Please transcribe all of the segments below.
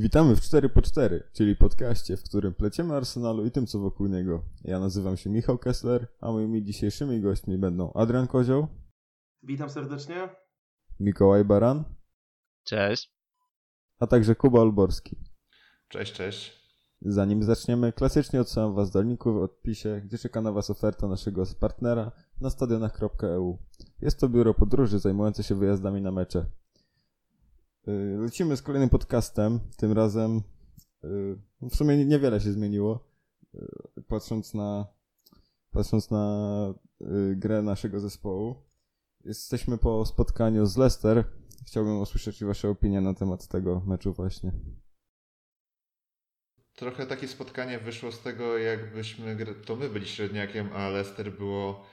Witamy w 4 po 4 czyli podcaście, w którym pleciemy Arsenalu i tym, co wokół niego. Ja nazywam się Michał Kessler, a moimi dzisiejszymi gośćmi będą Adrian Kozioł. Witam serdecznie. Mikołaj Baran. Cześć. A także Kuba Olborski. Cześć, cześć. Zanim zaczniemy, klasycznie odsyłam Was do linku w odpisie, gdzie czeka na Was oferta naszego partnera na stadionach.eu. Jest to biuro podróży zajmujące się wyjazdami na mecze. Y, lecimy z kolejnym podcastem. Tym razem y, w sumie niewiele się zmieniło. Y, patrząc na, patrząc na grę naszego zespołu. Jesteśmy po spotkaniu z Leicester. Chciałbym usłyszeć Wasze opinie na temat tego meczu właśnie. Trochę takie spotkanie wyszło z tego, jakbyśmy, to my byli średniakiem, a Leicester było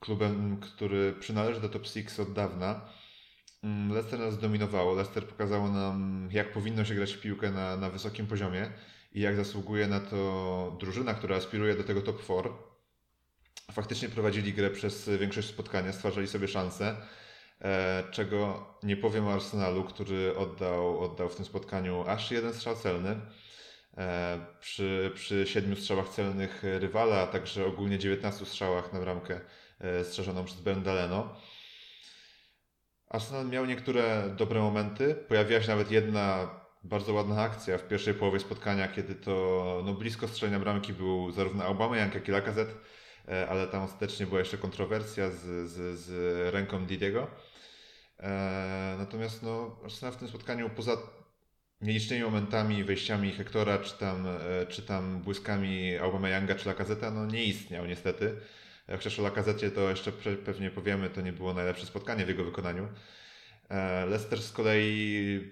klubem, który przynależy do top 6 od dawna. Mm, Leicester nas zdominowało. Leicester pokazało nam, jak powinno się grać w piłkę na, na wysokim poziomie i jak zasługuje na to drużyna, która aspiruje do tego top 4. Faktycznie prowadzili grę przez większość spotkania, stwarzali sobie szanse, e, czego nie powiem o Arsenalu, który oddał, oddał w tym spotkaniu aż jeden strzał celny. E, przy, przy siedmiu strzałach celnych rywala, a także ogólnie 19 strzałach na bramkę e, strzeżoną przez Bendaleno. Arsenal miał niektóre dobre momenty. Pojawiła się nawet jedna bardzo ładna akcja w pierwszej połowie spotkania, kiedy to no, blisko strzelenia bramki był zarówno Aubameyang, jak i Lacazette, e, ale tam ostatecznie była jeszcze kontrowersja z, z, z ręką Didiego. Natomiast no, Arsenal w tym spotkaniu poza nielicznymi momentami, wejściami Hektora, czy tam, e, czy tam błyskami Aubameyanga, czy Lakazeta, no nie istniał niestety. Chociaż o Lakazecie to jeszcze pewnie powiemy, to nie było najlepsze spotkanie w jego wykonaniu. E, Leicester z kolei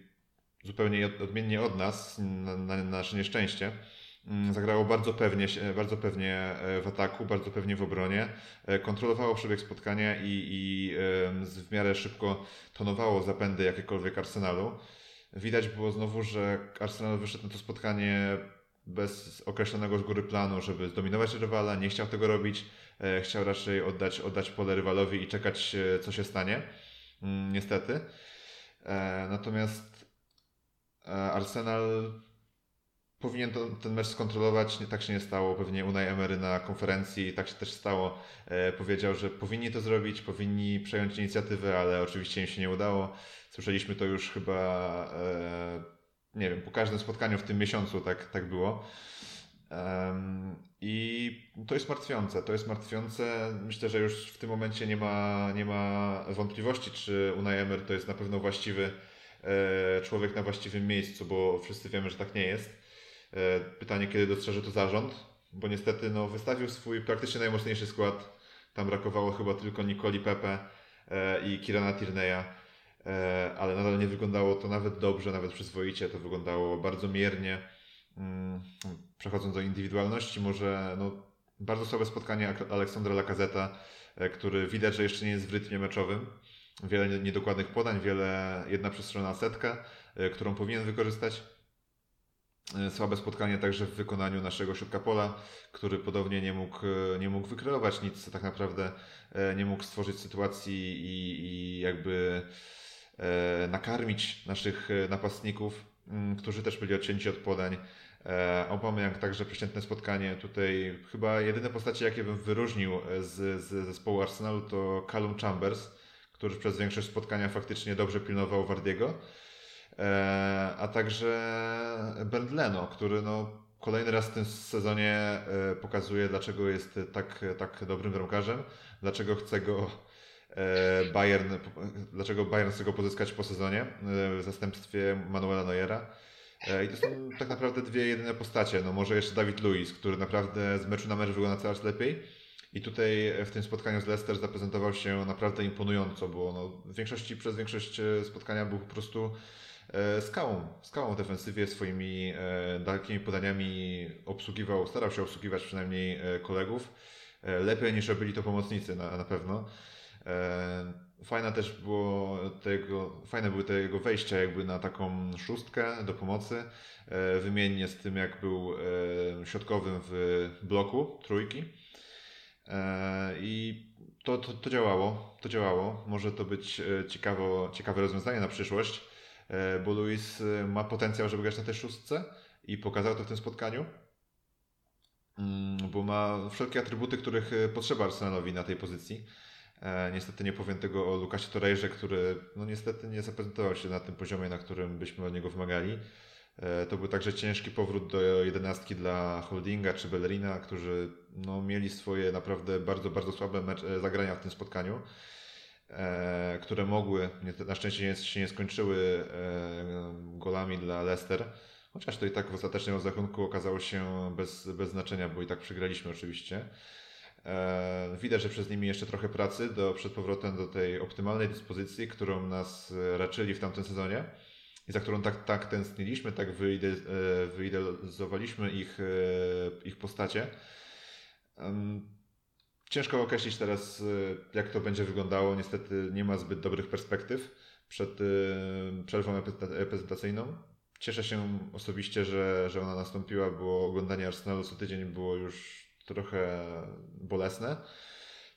zupełnie odmiennie od nas, na, na nasze nieszczęście, mm, zagrało bardzo pewnie, bardzo pewnie e, w ataku, bardzo pewnie w obronie, kontrolowało przebieg spotkania i, i w miarę szybko tonowało zapędy jakiekolwiek Arsenalu. Widać było znowu, że Arsenal wyszedł na to spotkanie bez określonego z góry planu, żeby zdominować rywala, nie chciał tego robić, e, chciał raczej oddać, oddać pole rywalowi i czekać, e, co się stanie. Mm, niestety. E, natomiast Arsenal powinien to, ten mecz skontrolować. Nie, tak się nie stało. Pewnie Unai Emery na konferencji tak się też stało. E, powiedział, że powinni to zrobić, powinni przejąć inicjatywę, ale oczywiście im się nie udało. Słyszeliśmy to już chyba, e, nie wiem, po każdym spotkaniu w tym miesiącu tak, tak było. I to jest martwiące, to jest martwiące. Myślę, że już w tym momencie nie ma, nie ma wątpliwości, czy Unai Emery to jest na pewno właściwy e, człowiek na właściwym miejscu, bo wszyscy wiemy, że tak nie jest. E, pytanie, kiedy dostrzeże to zarząd, bo niestety no, wystawił swój praktycznie najmocniejszy skład. Tam brakowało chyba tylko Nicoli Pepe e, i Kirana Tierney'a, e, ale nadal nie wyglądało to nawet dobrze, nawet przyzwoicie. To wyglądało bardzo miernie. Mm, przechodząc do indywidualności, może no, bardzo słabe spotkanie Aleksandra Lacazeta, który widać, że jeszcze nie jest w rytmie meczowym. Wiele niedokładnych podań, wiele jedna przestrzona setka, którą powinien wykorzystać. E, słabe spotkanie także w wykonaniu naszego środka pola, który podobnie nie mógł, e, nie mógł wykreować nic, tak naprawdę e, nie mógł stworzyć sytuacji i, i jakby nakarmić naszych napastników, mm, którzy też byli odcięci od podań. Aubameyang także przeciętne spotkanie. Tutaj chyba jedyne postacie, jakie bym wyróżnił z, z zespołu Arsenalu to Callum Chambers, który przez większość spotkania faktycznie dobrze pilnował Wardiego. E, a także Bernd Leno, który no, kolejny raz w tym sezonie e, pokazuje, dlaczego jest tak, tak dobrym bramkarzem, dlaczego chce go e, Bayern, dlaczego Bayern chce go pozyskać po sezonie w zastępstwie Manuela Neuera. I to są tak naprawdę dwie jedyne postacie. No może jeszcze Dawid Luiz, który naprawdę z meczu na mecz wygląda coraz lepiej. I tutaj w tym spotkaniu z Leicester zaprezentował się naprawdę imponująco, bo no, w większości, przez większość spotkania był po prostu E, skałą, skałą defensywie swoimi e, dalekimi podaniami obsługiwał, starał się obsługiwać przynajmniej e, kolegów. Lepiej niż robili to pomocnicy na, na pewno. Fajna też było tego, fajne były te jego wejścia jakby na taką szóstkę do pomocy, wymiennie z tym jak był środkowym w bloku trójki. I to, to, to działało, to działało. Może to być ciekawo, ciekawe rozwiązanie na przyszłość. e, bo Luis e, ma potencjał, żeby grać na tej szóstce i pokazał to w tym spotkaniu. Mm, bo ma wszelkie atrybuty, których e, potrzeba Arsenalowi na tej pozycji. Niestety nie powiem tego o Lukasie Torejrze, który no niestety nie zaprezentował się na tym poziomie, na którym byśmy od niego wymagali. To był także ciężki powrót do jedenastki dla Holdinga czy Bellerina, którzy no, mieli swoje naprawdę bardzo, bardzo słabe mecz- zagrania w tym spotkaniu. E, które mogły, na szczęście się nie skończyły e, golami dla Leicester, chociaż to i tak w ostatecznym rozrachunku okazało się bez, bez znaczenia, bo i tak przegraliśmy oczywiście. E, widać, że przez nimi jeszcze trochę pracy do, przed powrotem do tej optymalnej dyspozycji, którą nas raczyli w tamtym sezonie i za którą tak, tak tęskniliśmy, tak wyidealizowaliśmy ich, ich postacie. Ciężko określić teraz, jak to będzie wyglądało. Niestety nie ma zbyt dobrych perspektyw przed przerwą reprezentacyjną. Cieszę się osobiście, że, że ona nastąpiła, bo oglądanie Arsenalu co tydzień było już trochę bolesne.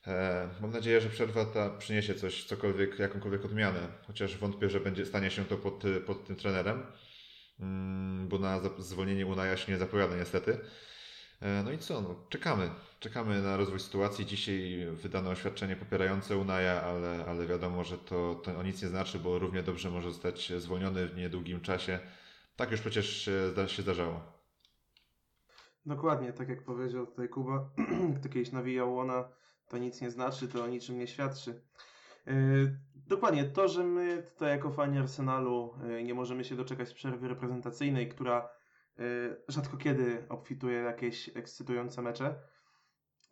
E, mam nadzieję, że przerwa ta przyniesie coś, cokolwiek, jakąkolwiek odmianę, chociaż wątpię, że będzie stanie się to pod, pod tym trenerem, mm, bo na zwolnienie Unaja się nie zapowiada niestety. E, no i co, no, czekamy. Czekamy na rozwój sytuacji. Dzisiaj wydano oświadczenie popierające Unaja, ale, ale wiadomo, że to, to nic nie znaczy, bo równie dobrze może zostać zwolniony w niedługim czasie. Tak już przecież się zdarzało. Dokładnie, tak jak powiedział tutaj Kuba, kto kiedyś nawijał ona, to nic nie znaczy, to o niczym nie świadczy. Yy, dokładnie, to, że my tutaj jako fani Arsenalu yy, nie możemy się doczekać przerwy reprezentacyjnej, która Y, rzadko kiedy obfituje jakieś ekscytujące mecze,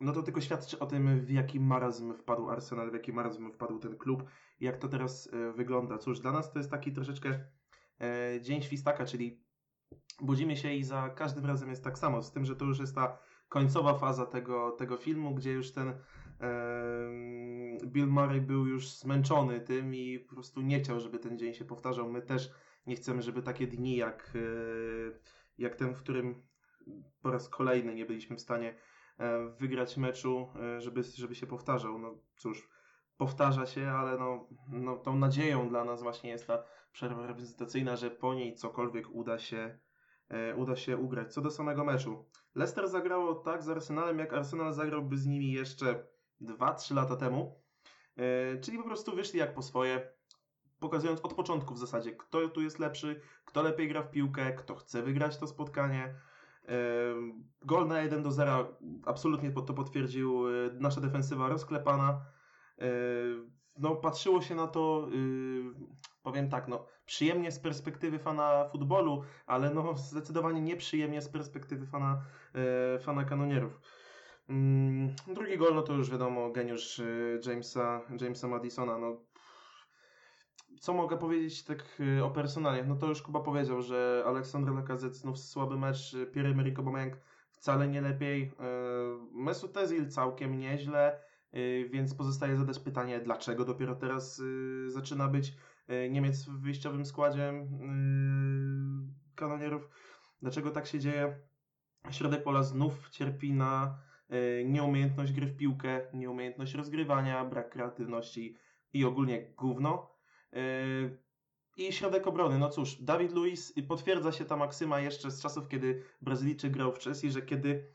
no to tylko świadczy o tym, w jaki marazm wpadł Arsenal, w jaki marazm wpadł ten klub jak to teraz wygląda. Cóż, dla nas to jest taki troszeczkę dzień świstaka, czyli budzimy się i za każdym razem jest tak samo, z tym, że to już jest ta końcowa faza tego, tego filmu, gdzie już ten Bill Murray był już zmęczony tym i po prostu nie chciał, żeby ten dzień się powtarzał. My też nie chcemy, żeby takie dni jak jak ten, w którym po raz kolejny nie byliśmy w stanie e, wygrać meczu, e, żeby, żeby się powtarzał. No cóż, powtarza się, ale no, no, tą nadzieją dla nas właśnie jest ta przerwa reprezentacyjna, że po niej cokolwiek uda się, e, uda się ugrać. Co do samego meczu. Leicester zagrało tak z Arsenalem, jak Arsenal zagrałby z nimi jeszcze 2-3 lata temu. Czyli po prostu wyszli jak po swoje, pokazując od początku w zasadzie, kto tu jest lepszy, kto lepiej gra w piłkę, kto chce wygrać to spotkanie. Gol na 1 do 0 absolutnie to potwierdził e, nasza defensywa rozklepana. No, patrzyło się na to, y, powiem tak, no, przyjemnie z perspektywy fana futbolu, ale no, zdecydowanie nieprzyjemnie z perspektywy fana, e, fana kanonierów. Mm, drugi gol, no to już wiadomo, geniusz Jamesa, Jamesa Madisona. No, co mogę powiedzieć tak y, o personaliach? No to już Kuba powiedział, że Aleksander Lacazette znów słaby mecz, y, Pierre-Emerick Aubameyang wcale nie lepiej, y, Mesut Özil całkiem nieźle, więc pozostaje zadać pytanie, dlaczego dopiero teraz zaczyna być Niemiec w wyjściowym składzie kanonierów, dlaczego tak się dzieje? Środek pola znów cierpi na nieumiejętność gry w piłkę, nieumiejętność rozgrywania, brak kreatywności i ogólnie gówno. I środek obrony, no cóż, Dawid Luiz potwierdza się ta maksyma jeszcze z czasów, kiedy Brazylijczyk grał w Chelsea, że kiedy,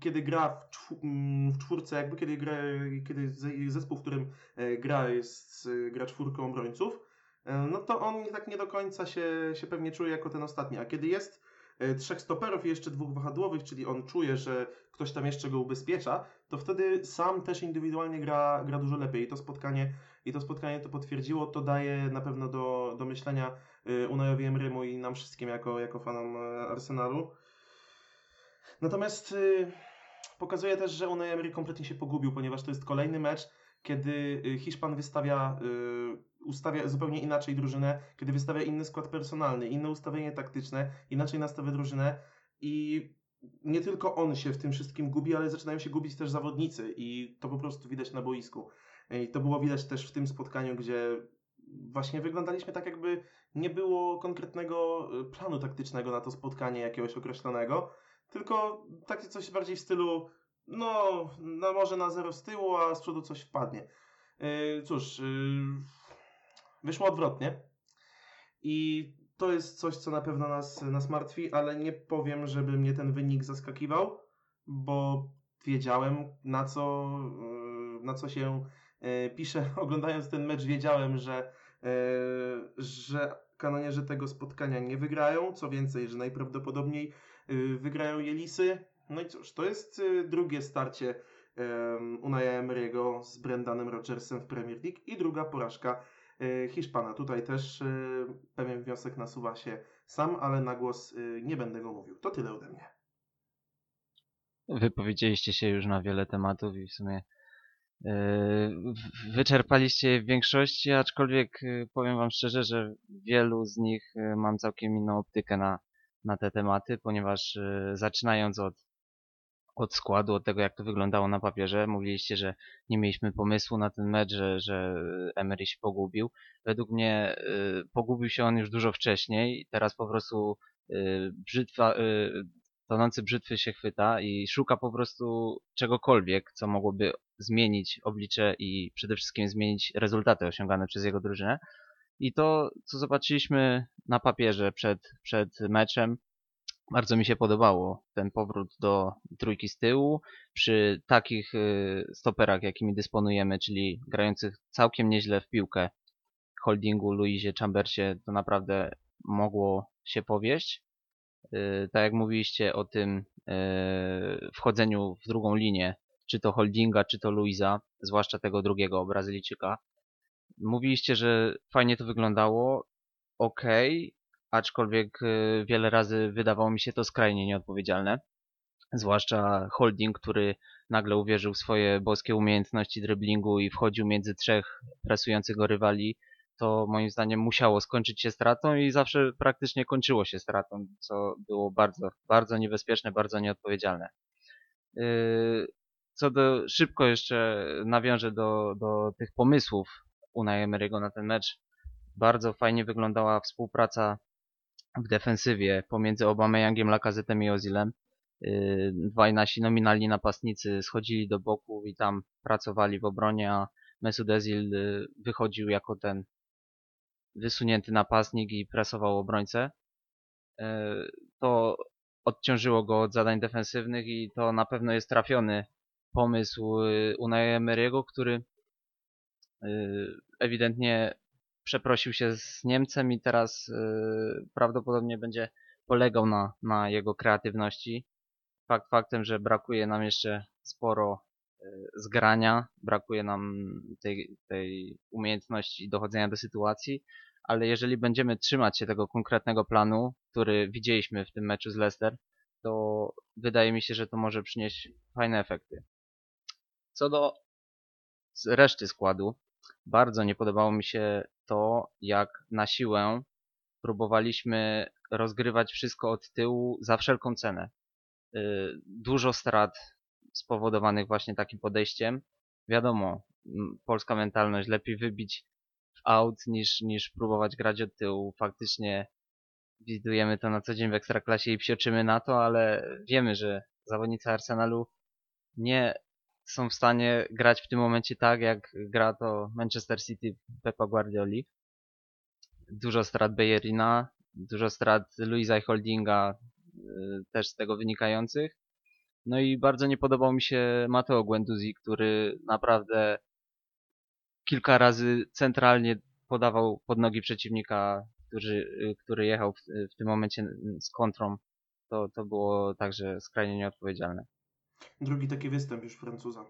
kiedy gra w, mm, w czwórce, jakby kiedy, gra, kiedy zespół, w którym yy, gra jest, gra czwórką obrońców, no to on tak nie do końca się, się pewnie czuje jako ten ostatni, a kiedy jest E, trzech stoperów i jeszcze dwóch wahadłowych, czyli on czuje, że ktoś tam jeszcze go ubezpiecza, to wtedy sam też indywidualnie gra, gra dużo lepiej. I to spotkanie, i to spotkanie to potwierdziło, to daje na pewno do, do myślenia e, Unajowi Emrymu i nam wszystkim jako, jako fanom e, Arsenalu. Natomiast pokazuje też, że Unai Emery kompletnie się pogubił, ponieważ to jest kolejny mecz, kiedy Hiszpan wystawia ustawia zupełnie inaczej drużynę, kiedy wystawia inny skład personalny, inne ustawienie taktyczne, inaczej nastawia drużynę i nie tylko on się w tym wszystkim gubi, ale zaczynają się gubić też zawodnicy i to po prostu widać na boisku. I to było widać też w tym spotkaniu, gdzie właśnie wyglądaliśmy tak, jakby nie było konkretnego e, planu taktycznego na to spotkanie jakiegoś określonego, tylko takie coś bardziej w stylu no, no może na zero z tyłu, a z przodu coś wpadnie. Yy, cóż, yy, wyszło odwrotnie. I to jest coś, co na pewno nas, nas martwi, ale nie powiem, żeby mnie ten wynik zaskakiwał, bo wiedziałem, na co, yy, na co się yy, pisze. Oglądając ten mecz, wiedziałem, że, yy, że kanonierze tego spotkania nie wygrają. Co więcej, że najprawdopodobniej wygrają Jelisy. No i cóż, to jest yy, drugie starcie Unai Emery'ego z Brendanem Rodgersem w Premier League i druga porażka y, Hiszpana. Tutaj też y, pewien wniosek nasuwa się sam, ale na głos y, nie będę go mówił. To tyle ode mnie. Wypowiedzieliście się już na wiele tematów i w sumie wyczerpaliście je w większości, aczkolwiek powiem Wam szczerze, że wielu z nich mam całkiem inną optykę na, na te tematy, ponieważ zaczynając od od składu, od tego jak to wyglądało na papierze. Mówiliście, że nie mieliśmy pomysłu na ten mecz, że, że Emery się pogubił. Według mnie y, pogubił się on już dużo wcześniej. Teraz po prostu y, brzytwa, y, tonący brzytwy się chwyta i szuka po prostu czegokolwiek, co mogłoby zmienić oblicze i przede wszystkim zmienić rezultaty osiągane przez jego drużynę. I to, co zobaczyliśmy na papierze przed, przed meczem, bardzo mi się podobało ten powrót do trójki z tyłu przy takich y, stoperach, jakimi dysponujemy, czyli grających całkiem nieźle w piłkę holdingu, Luizie, Chambersie, to naprawdę mogło się powieść. Y, tak jak mówiliście o tym y, wchodzeniu w drugą linię, czy to holdinga, czy to Luiza, zwłaszcza tego drugiego Brazylijczyka. Mówiliście, że fajnie to wyglądało. Ok, aczkolwiek y, wiele razy wydawało mi się to skrajnie nieodpowiedzialne. Zwłaszcza Holding, który nagle uwierzył w swoje boskie umiejętności driblingu i wchodził między trzech presujących go rywali, to moim zdaniem musiało skończyć się stratą i zawsze praktycznie kończyło się stratą, co było bardzo, bardzo niebezpieczne, bardzo nieodpowiedzialne. Y, co do, szybko jeszcze nawiążę do, do tych pomysłów Unai Emery'ego na ten mecz. Bardzo fajnie wyglądała współpraca w defensywie pomiędzy Obameyangiem, Lakazetem i Ozilem. Y, dwaj nasi nominalni napastnicy schodzili do boku i tam pracowali w obronie, a Mesut Özil y, wychodził jako ten wysunięty napastnik i presował obrońcę. Y, to odciążyło go od zadań defensywnych i to na pewno jest trafiony pomysł Unai Emery'ego, który ewidentnie przeprosił się z Niemcem i teraz yy, prawdopodobnie będzie polegał na, na jego kreatywności. Fakt faktem, że brakuje nam jeszcze sporo yy, zgrania, brakuje nam tej, tej umiejętności dochodzenia do sytuacji, ale jeżeli będziemy trzymać się tego konkretnego planu, który widzieliśmy w tym meczu z Leicester, to wydaje mi się, że to może przynieść fajne efekty. Co do reszty składu, bardzo nie podobało mi się to, jak na siłę próbowaliśmy rozgrywać wszystko od tyłu za wszelką cenę. Y, dużo strat spowodowanych właśnie takim podejściem. Wiadomo, polska mentalność, lepiej wybić w out niż, niż próbować grać od tyłu. Faktycznie widujemy to na co dzień w Ekstraklasie i psioczymy na to, ale wiemy, że zawodnicy Arsenalu nie są w stanie grać w tym momencie tak, jak gra to Manchester City Pepa Guardioli. Dużo strat Bayerina, dużo strat Luisa i Holdinga y, też z tego wynikających. No i bardzo nie podobał mi się Mateo Guendouzi, który naprawdę kilka razy centralnie podawał pod nogi przeciwnika, który, y, który jechał w, w tym momencie z kontrą. To, to było także skrajnie nieodpowiedzialne. Drugi taki występ już Francuza.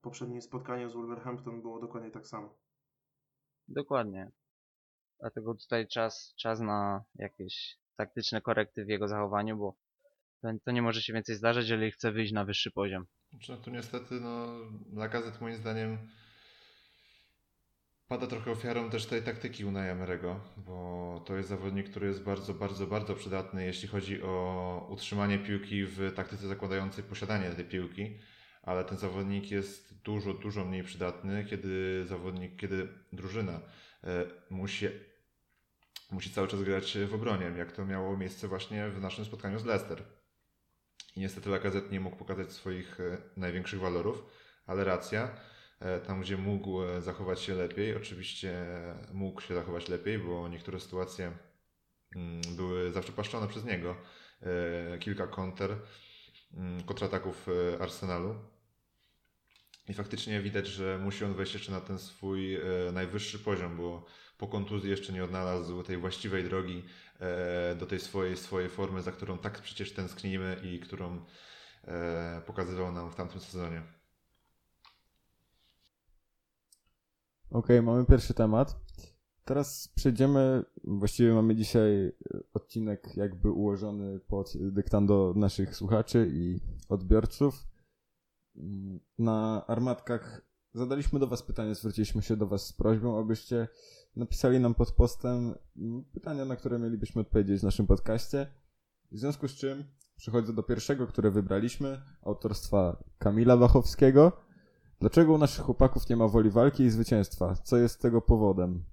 Poprzednie spotkanie z Wolverhampton było dokładnie tak samo. Dokładnie. Dlatego tutaj czas, czas na jakieś taktyczne korekty w jego zachowaniu, bo to nie może się więcej zdarzyć, jeżeli chce wyjść na wyższy poziom. Znaczy, no tu niestety, no, Lacazette moim zdaniem pada trochę ofiarą też tej taktyki Unai Emery'ego, bo to jest zawodnik, który jest bardzo, bardzo, bardzo przydatny, jeśli chodzi o utrzymanie piłki w taktyce zakładającej posiadanie tej piłki, ale ten zawodnik jest dużo, dużo mniej przydatny, kiedy zawodnik, kiedy drużyna e, musi, musi cały czas grać w obronie, jak to miało miejsce właśnie w naszym spotkaniu z Leicester. I niestety Lacazette nie mógł pokazać swoich e, największych walorów, ale racja, tam gdzie mógł e, zachować się lepiej. Oczywiście mógł się zachować lepiej, bo niektóre sytuacje mm, były zawsze przez niego. E, kilka konter, mm, kontrataków e, Arsenalu. I faktycznie widać, że musi on wejść jeszcze na ten swój e, najwyższy poziom, bo po kontuzji jeszcze nie odnalazł tej właściwej drogi do tej swojej, swojej formy, za którą tak przecież tęsknimy i którą pokazywał nam w tamtym sezonie. Okej, okay, mamy pierwszy temat. Teraz przejdziemy, właściwie mamy dzisiaj odcinek jakby ułożony pod dyktando naszych słuchaczy i odbiorców. Na armatkach zadaliśmy do Was pytanie, zwróciliśmy się do Was z prośbą, abyście napisali nam pod postem pytania, na które mielibyśmy odpowiedzieć w naszym podcaście. W związku z czym przechodzę do pierwszego, które wybraliśmy, autorstwa Kamila Wachowskiego. Dlaczego u naszych chłopaków nie ma woli walki i zwycięstwa? Co jest tego powodem?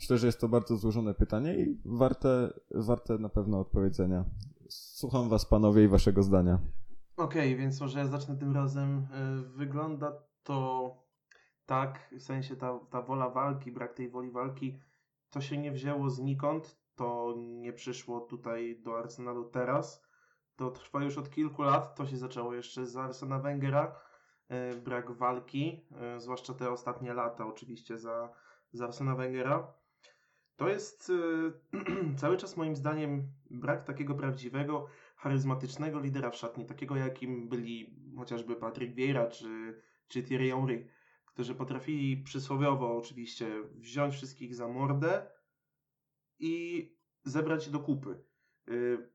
Myślę, że jest to bardzo złożone pytanie i warte, warte na pewno odpowiedzenia. Słucham Was, panowie, i Waszego zdania. Okej, okay, więc może ja zacznę tym razem. E, wygląda to tak, w sensie ta, ta wola walki, brak tej woli walki, to się nie wzięło znikąd, to nie przyszło tutaj do Arsenalu teraz. To trwa już od kilku lat, to się zaczęło jeszcze z Arsena Wengera. E, brak walki, e, zwłaszcza te ostatnie lata oczywiście za, za Arsena Wengera. To jest e, cały czas moim zdaniem brak takiego prawdziwego, charyzmatycznego lidera w szatni, takiego jakim byli chociażby Patrick Vieira czy, czy Thierry Henry, którzy potrafili przysłowiowo oczywiście wziąć wszystkich za mordę i zebrać do kupy.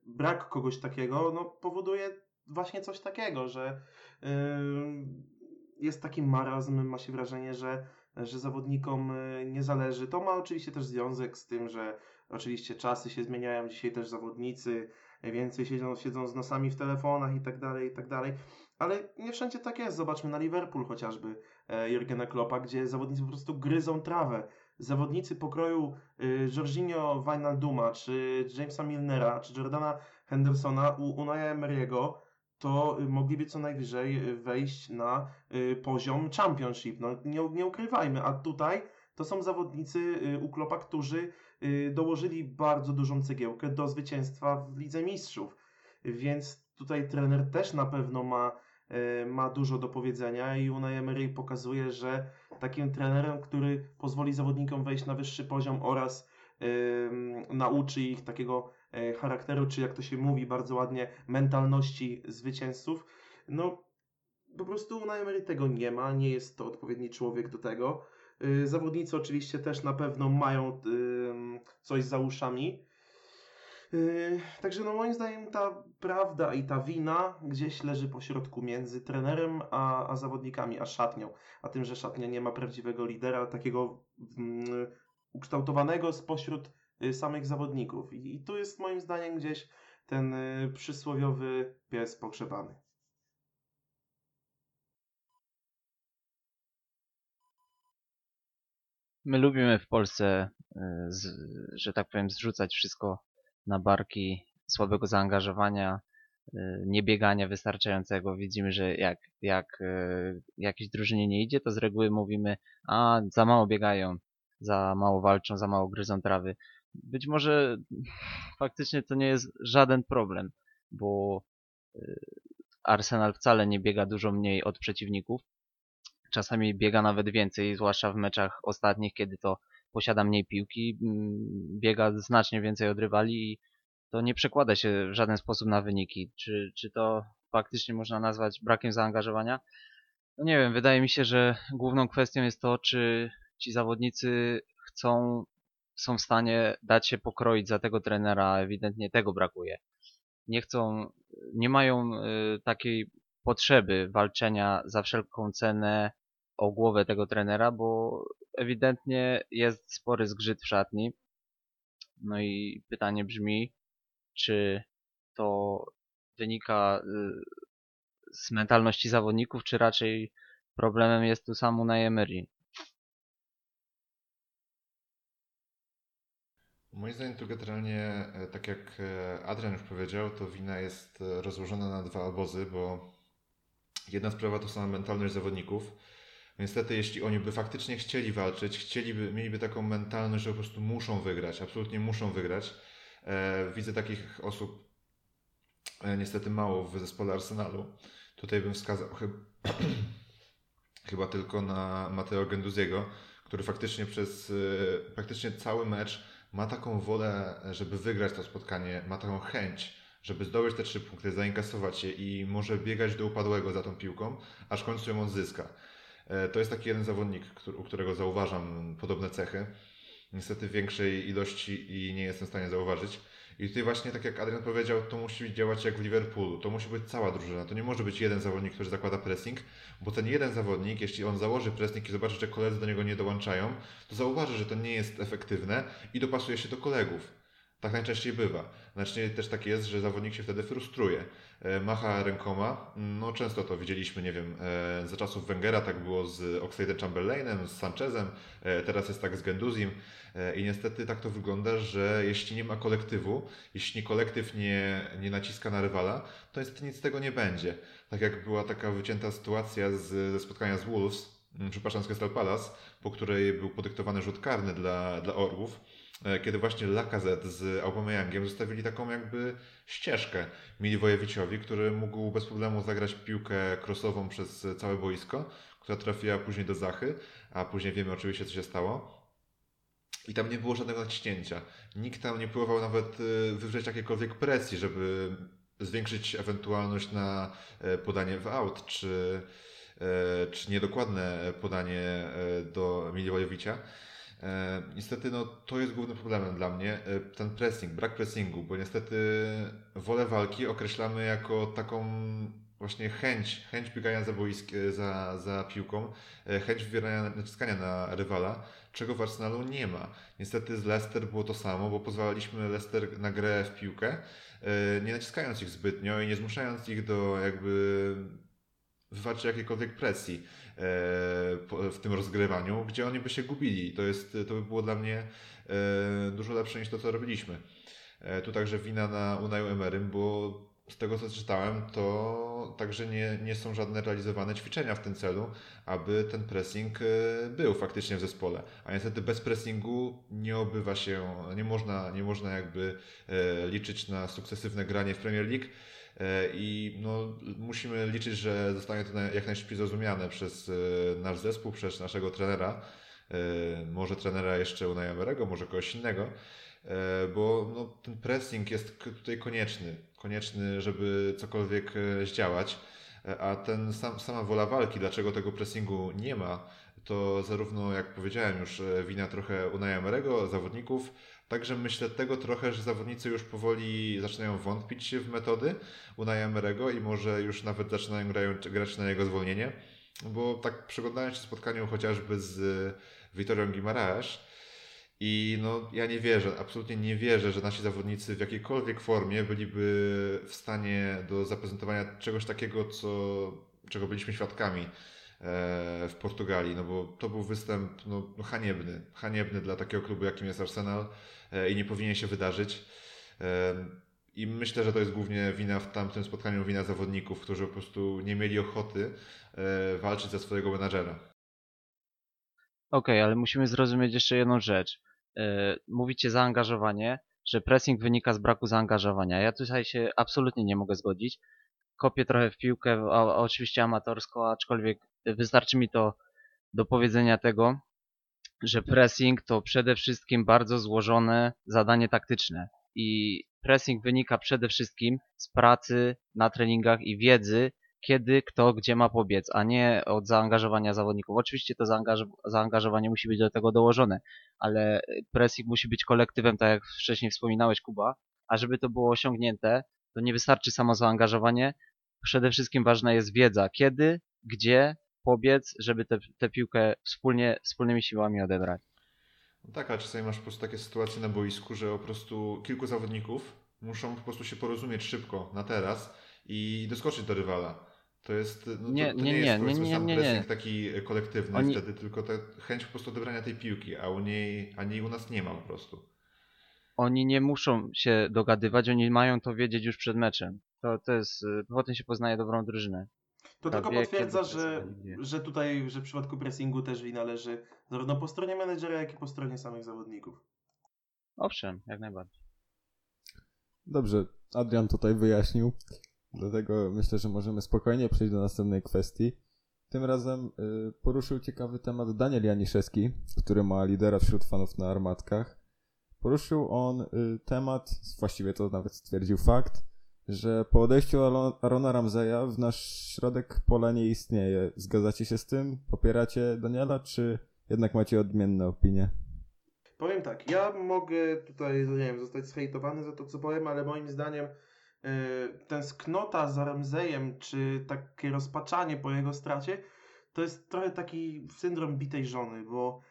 Brak kogoś takiego no, powoduje właśnie coś takiego, że jest taki marazm, ma się wrażenie, że że zawodnikom e, nie zależy. To ma oczywiście też związek z tym, że oczywiście czasy się zmieniają, dzisiaj też zawodnicy więcej siedzą, siedzą z nosami w telefonach i tak dalej, i tak dalej. Ale nie wszędzie tak jest. Zobaczmy na Liverpool chociażby e, Jurgena Kloppa, gdzie zawodnicy po prostu gryzą trawę. Zawodnicy pokroju y, Jorginho Wijnalduma, czy Jamesa Milnera, czy Jordana Hendersona u Unai Emery'ego to mogliby co najwyżej y, wejść na y, poziom championship. No, nie, nie ukrywajmy, a tutaj to są zawodnicy y, u Klopa, którzy dołożyli bardzo dużą cegiełkę do zwycięstwa w Lidze Mistrzów. Więc tutaj trener też na pewno ma, ma dużo do powiedzenia i Unai Emery pokazuje, że takim trenerem, który pozwoli zawodnikom wejść na wyższy poziom oraz nauczy ich takiego charakteru, czy jak to się mówi bardzo ładnie, mentalności zwycięzców. No, po prostu na Emery tego nie ma, nie jest to odpowiedni człowiek do tego. E, zawodnicy oczywiście też na pewno mają coś za uszami. E, także no moim zdaniem ta prawda i ta wina gdzieś leży po środku między trenerem a, a zawodnikami, a szatnią. A tym, że szatnia nie ma prawdziwego lidera, takiego mm, ukształtowanego spośród samych zawodników. I, tu jest moim zdaniem gdzieś ten y, przysłowiowy pies pogrzebany. My lubimy w Polsce, y, że tak powiem, zrzucać wszystko na barki słabego zaangażowania, niebiegania wystarczającego. Widzimy, że jak, jak jakiejś drużynie nie idzie, to z reguły mówimy, a za mało biegają, za mało walczą, za mało gryzą trawy być może faktycznie to nie jest żaden problem, bo y, Arsenal wcale nie biega dużo mniej od przeciwników. Czasami biega nawet więcej, zwłaszcza w meczach ostatnich, kiedy to posiada mniej piłki, mm, biega znacznie więcej od rywali i to nie przekłada się w żaden sposób na wyniki. Czy, czy to faktycznie można nazwać brakiem zaangażowania? No nie wiem, wydaje mi się, że główną kwestią jest to, czy ci zawodnicy chcą są w stanie dać się pokroić za tego trenera, ewidentnie tego brakuje. Nie chcą, nie mają y, takiej potrzeby walczenia za wszelką cenę o głowę tego trenera, bo ewidentnie jest spory zgrzyt w szatni. No i pytanie brzmi, czy to wynika y, z mentalności zawodników, czy raczej problemem jest tu sam Unai Emery. Moim zdaniem tu generalnie, e, tak jak e, Adrian już powiedział, to wina jest e, rozłożona na dwa obozy, bo jedna sprawa to sama mentalność zawodników. Niestety, jeśli oni by faktycznie chcieli walczyć, chcieliby, mieliby taką mentalność, że po prostu muszą wygrać, absolutnie muszą wygrać, widzę takich osób niestety mało w zespole Arsenalu. Tutaj bym wskazał chyba, chyba tylko na Mateo Genduziego, który faktycznie przez praktycznie cały mecz ma taką wolę, żeby wygrać to spotkanie, ma taką chęć, żeby zdobyć te trzy punkty, zainkasować je i może biegać do upadłego za tą piłką, aż w końcu ją odzyska. E, To jest taki jeden zawodnik, u którego zauważam podobne cechy. Niestety większej ilości i nie jestem w stanie zauważyć. I tutaj właśnie, tak jak Adrian powiedział, to musi działać jak w Liverpoolu. To musi być cała drużyna. To nie może być jeden zawodnik, który zakłada pressing, bo ten jeden zawodnik, jeśli on założy pressing i zobaczy, że koledzy do niego nie dołączają, to zauważy, że to nie jest efektywne i dopasuje się do kolegów. Tak najczęściej bywa. Znacznie też tak jest, że zawodnik się wtedy frustruje. E, Macha rękoma, no często to widzieliśmy, nie wiem, e, za czasów Wengera tak było z Oxlade Chamberlainem, z Sanchezem, e, teraz jest tak z Genduzim i niestety tak to wygląda, że jeśli nie ma kolektywu, jeśli kolektyw nie, nie naciska na rywala, to niestety nic z tego nie będzie. Tak jak była taka wycięta sytuacja z, ze spotkania z Wolves, przepraszam, z Crystal Palace, po której był podyktowany rzut karny dla, dla Orłów, kiedy właśnie Lacazette z Aubameyangiem zostawili taką jakby ścieżkę Miliwojewiciowi, który mógł bez problemu zagrać piłkę krosową przez całe boisko, która trafiła później do Zachy, a później wiemy oczywiście co się stało. I tam nie było żadnego naciśnięcia. Nikt tam nie próbował nawet y, wywrzeć jakiejkolwiek presji, żeby zwiększyć ewentualność na e, podanie w out, czy, e, czy niedokładne podanie e, do Milivojevicia. E, Niestety no, to jest głównym problemem dla mnie, e, ten pressing, brak pressingu, bo niestety wolę walki określamy jako taką właśnie chęć, chęć biegania za, boisk, za, za piłką, e, chęć wywierania naciskania na rywala, czego w Arsenalu nie ma. Niestety z Leicester było to samo, bo pozwalaliśmy Leicester na grę w piłkę, e, nie naciskając ich zbytnio i nie zmuszając ich do jakby wywarcia jakiejkolwiek presji e, w tym rozgrywaniu, gdzie oni by się gubili. To, jest, to by było dla mnie e, dużo lepsze niż to, co robiliśmy. E, Tu także wina na Unaju Emerym, bo z tego co czytałem, to także nie, nie są żadne realizowane ćwiczenia w tym celu, aby ten pressing e, był faktycznie w zespole. A niestety bez pressingu nie obywa się, nie można, nie można jakby e, liczyć na sukcesywne granie w Premier League. E, I no, musimy liczyć, że zostanie to jak najszybciej zrozumiane przez e, nasz zespół, przez naszego trenera. E, Może trenera jeszcze Unai Emerego, może kogoś innego. Bo no, ten pressing jest tutaj konieczny. Konieczny, żeby cokolwiek zdziałać. A ten sam, sama wola walki, dlaczego tego pressingu nie ma, to zarówno, jak powiedziałem już, wina trochę Unai Emerego, zawodników, Także myślę tego trochę, że zawodnicy już powoli zaczynają wątpić w metody Unai Emerego i może już nawet zaczynają grać na jego zwolnienie. Bo tak przyglądając się spotkaniu chociażby z Vitorią Guimaraes i no ja nie wierzę, absolutnie nie wierzę, że nasi zawodnicy w jakiejkolwiek formie byliby w stanie do zaprezentowania czegoś takiego, co, czego byliśmy świadkami w Portugalii, no bo to był występ no, no haniebny, haniebny dla takiego klubu, jakim jest Arsenal e, i nie powinien się wydarzyć. E, I myślę, że to jest głównie wina w tamtym spotkaniu, wina zawodników, którzy po prostu nie mieli ochoty e, walczyć za swojego menadżera. Okej, ale musimy zrozumieć jeszcze jedną rzecz. Mówicie zaangażowanie, że pressing wynika z braku zaangażowania. Ja tutaj się absolutnie nie mogę zgodzić. Kopię trochę w piłkę, oczywiście amatorsko, aczkolwiek wystarczy mi to do powiedzenia tego, że pressing to przede wszystkim bardzo złożone zadanie taktyczne. I pressing wynika przede wszystkim z pracy na treningach i wiedzy, kiedy, kto, gdzie ma pobiec, a nie od zaangażowania zawodników. Oczywiście to zaangaż- zaangażowanie musi być do tego dołożone, ale pressing musi być kolektywem, tak jak wcześniej wspominałeś, Kuba, a żeby to było osiągnięte, to nie wystarczy samo zaangażowanie. Przede wszystkim ważna jest wiedza, kiedy, gdzie pobiec, żeby tę piłkę wspólnie, wspólnymi siłami odebrać. No tak, ale czasami masz po prostu takie sytuacje na boisku, że po prostu kilku zawodników muszą po prostu się porozumieć szybko, na teraz i doskoczyć do rywala. To jest, no, Nie, to, to nie, nie, jest nie, nie, sam nie, nie. taki kolektywny Oni- wtedy, tylko ta chęć po prostu odebrania tej piłki, a u niej, a niej u nas nie ma po prostu. Oni nie muszą się dogadywać, oni mają to wiedzieć już przed meczem. To, to jest, y, potem się poznaje dobrą drużynę. To Tak, tylko wie, potwierdza, że, że tutaj, że w przypadku pressingu też wina leży zarówno po stronie menedżera, jak i po stronie samych zawodników. Owszem, jak najbardziej. Dobrze, Adrian tutaj wyjaśnił, dlatego myślę, że możemy spokojnie przejść do następnej kwestii. Tym razem y, poruszył ciekawy temat Daniel Janiszewski, który ma lidera wśród fanów na armatkach. Poruszył on y, temat, właściwie to nawet stwierdził fakt, że po odejściu Arona Ramzeja w nasz środek pola nie istnieje. Zgadzacie się z tym? Popieracie Daniela, czy jednak macie odmienne opinie? Powiem tak, ja mogę tutaj, nie wiem, zostać zhejtowany za to, co powiem, ale moim zdaniem yy, tęsknota za Ramzejem, czy takie rozpaczanie po jego stracie, to jest trochę taki syndrom bitej żony, bo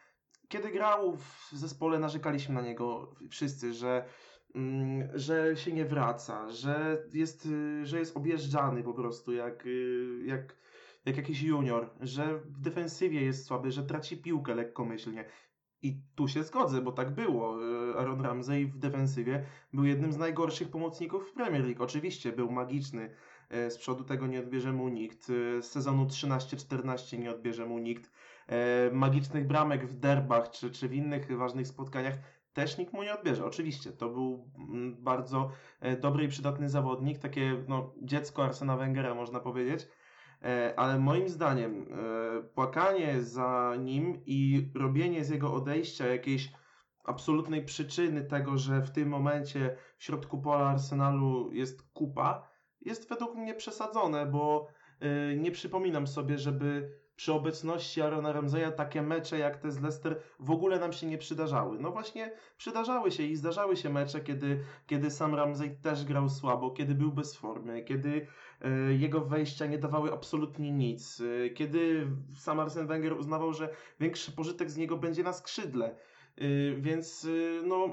kiedy grał w zespole, narzekaliśmy na niego wszyscy, że, że się nie wraca, że jest, y, że jest objeżdżany po prostu jak, y, jak, jak jakiś junior, że w defensywie jest słaby, że traci piłkę lekkomyślnie. I tu się zgodzę, bo tak było. Y, Aaron Ramsey w defensywie był jednym z najgorszych pomocników w Premier League. Oczywiście był magiczny, z przodu tego nie odbierze mu nikt. Z sezonu 13-14 nie odbierze mu nikt magicznych bramek w derbach czy, czy w innych ważnych spotkaniach też nikt mu nie odbierze. Oczywiście, to był mm, bardzo e, dobry i przydatny zawodnik, takie no, dziecko Arsena Wengera można powiedzieć, e, ale moim zdaniem e, płakanie za nim i robienie z jego odejścia jakiejś absolutnej przyczyny tego, że w tym momencie w środku pola Arsenalu jest kupa, jest według mnie przesadzone, bo nie przypominam sobie, żeby przy obecności Arona Ramseya takie mecze jak te z Leicester w ogóle nam się nie przydarzały. No właśnie przydarzały się i zdarzały się mecze, kiedy, kiedy sam Ramsey też grał słabo, kiedy był bez formy, kiedy e, jego wejścia nie dawały absolutnie nic, e, kiedy sam Arsene Wenger uznawał, że większy pożytek z niego będzie na skrzydle. E, więc no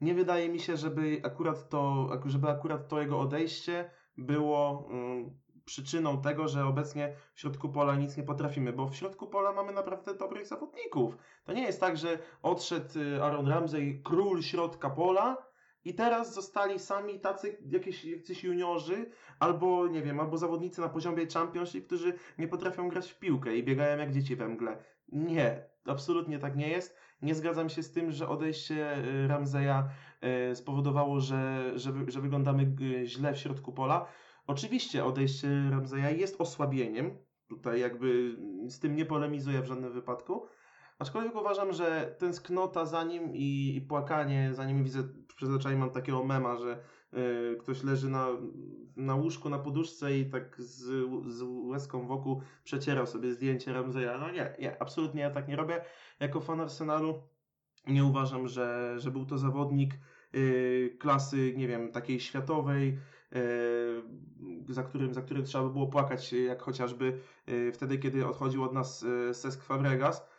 nie wydaje mi się, żeby akurat to, żeby akurat to jego odejście było przyczyną tego, że obecnie w środku pola nic nie potrafimy, bo w środku pola mamy naprawdę dobrych zawodników. To nie jest tak, że odszedł y, Aaron Ramsey, król środka pola i teraz zostali sami tacy jakieś, jacyś juniorzy, albo nie wiem, albo zawodnicy na poziomie championship, którzy nie potrafią grać w piłkę i biegają jak dzieci we mgle. Nie, absolutnie tak nie jest. Nie zgadzam się z tym, że odejście y, Ramseya y, spowodowało, że, że, że wyglądamy źle w środku pola. Oczywiście odejście Ramseya jest osłabieniem, tutaj jakby z tym nie polemizuję w żadnym wypadku, aczkolwiek uważam, że tęsknota za nim i, i płakanie za nim, widzę, przyzwyczajnie mam takiego mema, że y, ktoś leży na, na łóżku, na poduszce i tak z, z łezką wokół przecierał sobie zdjęcie Ramseya. No nie, nie, absolutnie ja tak nie robię. Jako fan Arsenalu nie uważam, że, że był to zawodnik y, klasy, nie wiem, takiej światowej, E, za którym, za którym trzeba by było płakać, jak chociażby e, wtedy, kiedy odchodził od nas e, Sesk Fabregas.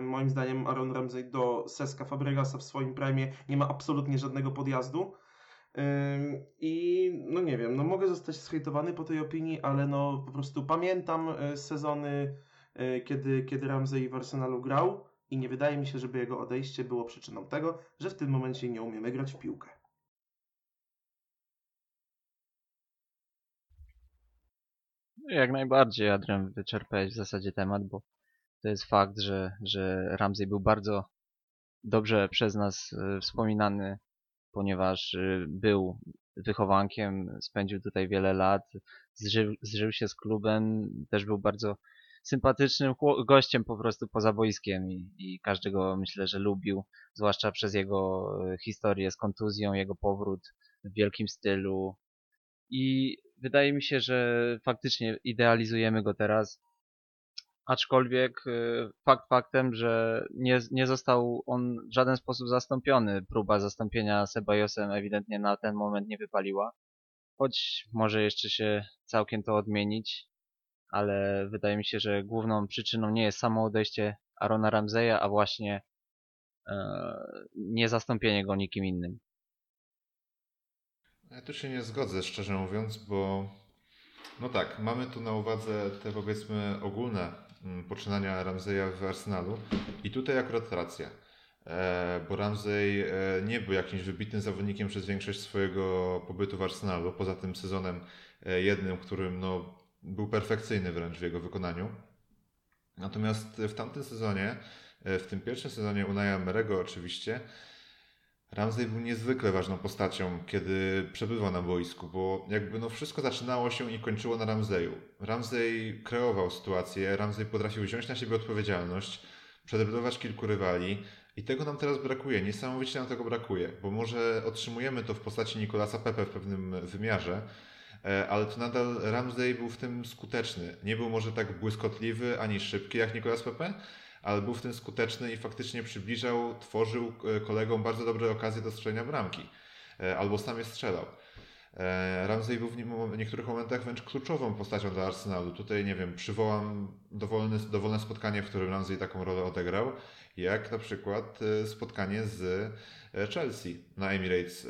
Moim zdaniem Aaron Ramsey do Seska Fabregasa w swoim prime nie ma absolutnie żadnego podjazdu. I no nie wiem, no mogę zostać schejtowany po tej opinii, ale no po prostu pamiętam sezony, kiedy, kiedy Ramsey w Arsenalu grał i nie wydaje mi się, żeby jego odejście było przyczyną tego, że w tym momencie nie umiemy grać w piłkę. Jak najbardziej, Adrian, wyczerpałeś w zasadzie temat, bo to jest fakt, że, że Ramsey był bardzo dobrze przez nas e, wspominany, ponieważ e, był wychowankiem, spędził tutaj wiele lat, zżył, zżył się z klubem, też był bardzo sympatycznym gościem po prostu poza boiskiem i, i każdego myślę, że lubił, zwłaszcza przez jego e, historię z kontuzją, jego powrót w wielkim stylu, i wydaje mi się, że faktycznie idealizujemy go teraz. Aczkolwiek y, fakt faktem, że nie, nie został on w żaden sposób zastąpiony. Próba zastąpienia Sebajosem ewidentnie na ten moment nie wypaliła. Choć może jeszcze się całkiem to odmienić, ale wydaje mi się, że główną przyczyną nie jest samo odejście Arona Ramseya, a właśnie e, nie zastąpienie go nikim innym. Ja tu się nie zgodzę, szczerze mówiąc, bo no tak, mamy tu na uwadze te powiedzmy ogólne mm, poczynania Ramseya w Arsenalu i tutaj akurat racja. E, bo Ramsey e, nie był jakimś wybitnym zawodnikiem przez większość swojego pobytu w Arsenalu, poza tym sezonem e, jednym, którym no, był perfekcyjny wręcz w jego wykonaniu. Natomiast w tamtym sezonie, w tym pierwszym sezonie Unai Merego oczywiście, Ramsey był niezwykle ważną postacią, kiedy przebywał na boisku, bo jakby no wszystko zaczynało się i kończyło na Ramseyu. Ramsey kreował sytuację, Ramsey potrafił wziąć na siebie odpowiedzialność, przedeblować kilku rywali i tego nam teraz brakuje, niesamowicie nam tego brakuje, bo może otrzymujemy to w postaci Nikolasa Pepe w pewnym wymiarze, e, ale to nadal Ramsey był w tym skuteczny. Nie był może tak błyskotliwy ani szybki jak Nikolas Pepe, ale był w tym skuteczny i faktycznie przybliżał, tworzył e, kolegom bardzo dobre okazje do strzelenia bramki. E, albo sam je strzelał. E, Ramsey był w niektórych momentach wręcz kluczową postacią dla Arsenalu. Tutaj, nie wiem, przywołam dowolne, dowolne spotkanie, w którym Ramsey taką rolę odegrał, jak na przykład spotkanie z Chelsea na Emirates.